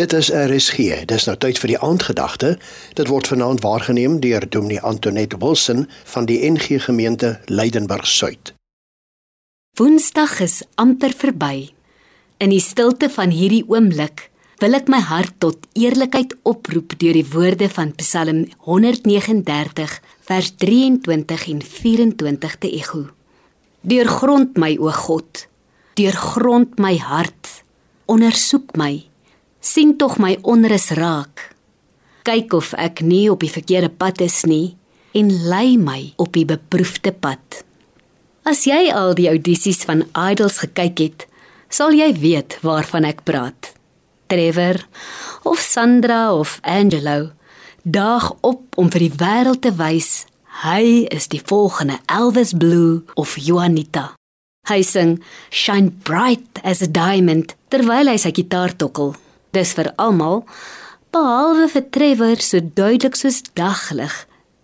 Dit is RSG. Dis nou tyd vir die aandgedagte. Dit word vanaand waargeneem deur Dominee Antoinette Wilson van die NG Gemeente Leidenburg Suid. Woensdag is amper verby. In die stilte van hierdie oomblik wil ek my hart tot eerlikheid oproep deur die woorde van Psalm 139 vers 23 en 24 te ego. Deurgrond my o God, deurgrond my hart, ondersoek my sien tog my onrus raak. Kyk of ek nie op die verkeerde pad is nie en lei my op die beproefde pad. As jy al die audisies van Idols gekyk het, sal jy weet waarvan ek praat. Trevor of Sandra of Angelo daag op om vir die wêreld te wys hy is die volgende Elvis Blue of Juanita. Hy sing Shine Bright as a Diamond terwyl hy sy gitaar tokkel. Dis vir almal behalwe vir Trevor so duidelik soos daglig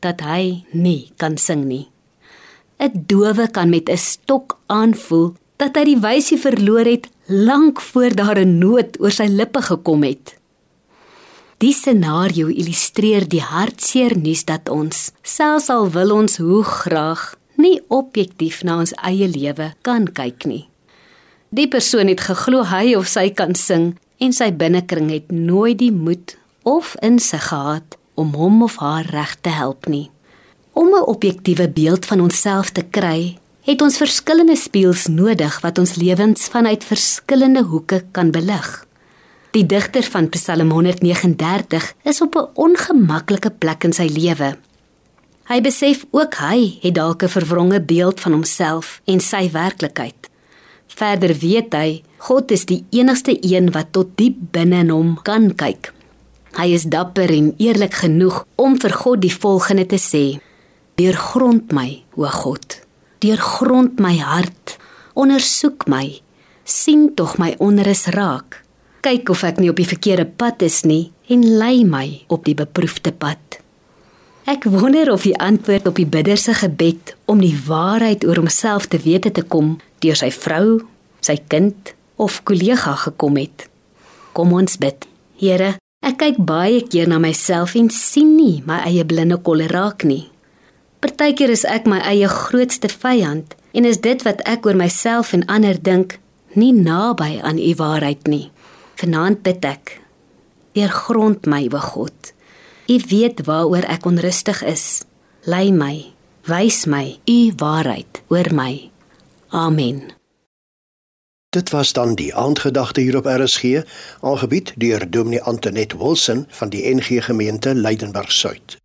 dat hy nie kan sing nie. 'n Dowe kan met 'n stok aanvoel dat hy die wysie verloor het lank voor daar 'n noot oor sy lippe gekom het. Die scenario illustreer die hartseer nuus dat ons, selfs al wil ons hoe graag, nie objektief na ons eie lewe kan kyk nie. Die persoon het geglo hy of sy kan sing en sy binnekring het nooit die moed of insig gehad om hom of haar reg te help nie. Om 'n objektiewe beeld van onsself te kry, het ons verskillende spieëls nodig wat ons lewens vanuit verskillende hoeke kan belig. Die digter van Psalm 139 is op 'n ongemaklike plek in sy lewe. Hy besef ook hy het dalk 'n verwronge beeld van homself en sy werklikheid. Verder weet hy, God is die enigste een wat tot diep binne in hom kan kyk. Hy is dapper en eerlik genoeg om vir God die volgende te sê: Deurgrond my, o God. Deurgrond my hart. Ondersoek my. sien tog my onrus raak. Kyk of ek nie op die verkeerde pad is nie en lei my op die beproefde pad. Ek wonder of die antwoord op die bidder se gebed om die waarheid oor homself te wete te kom deur sy vrou, sy kind of kollega gekom het. Kom ons bid. Here, ek kyk baie keer na myself en sien nie my eie blinde kolle raak nie. Partykeer is ek my eie grootste vyand en is dit wat ek oor myself en ander dink nie naby aan u waarheid nie. Vanaand bid ek. Deur grond my, o God. U weet waaroor ek onrustig is. Lei my, wys my u waarheid oor my. Amen. Dit was dan die aandgedagte hier op RSG, aangebied deur Dominee Antoinette Wilson van die NG Gemeente Leidenburg Suid.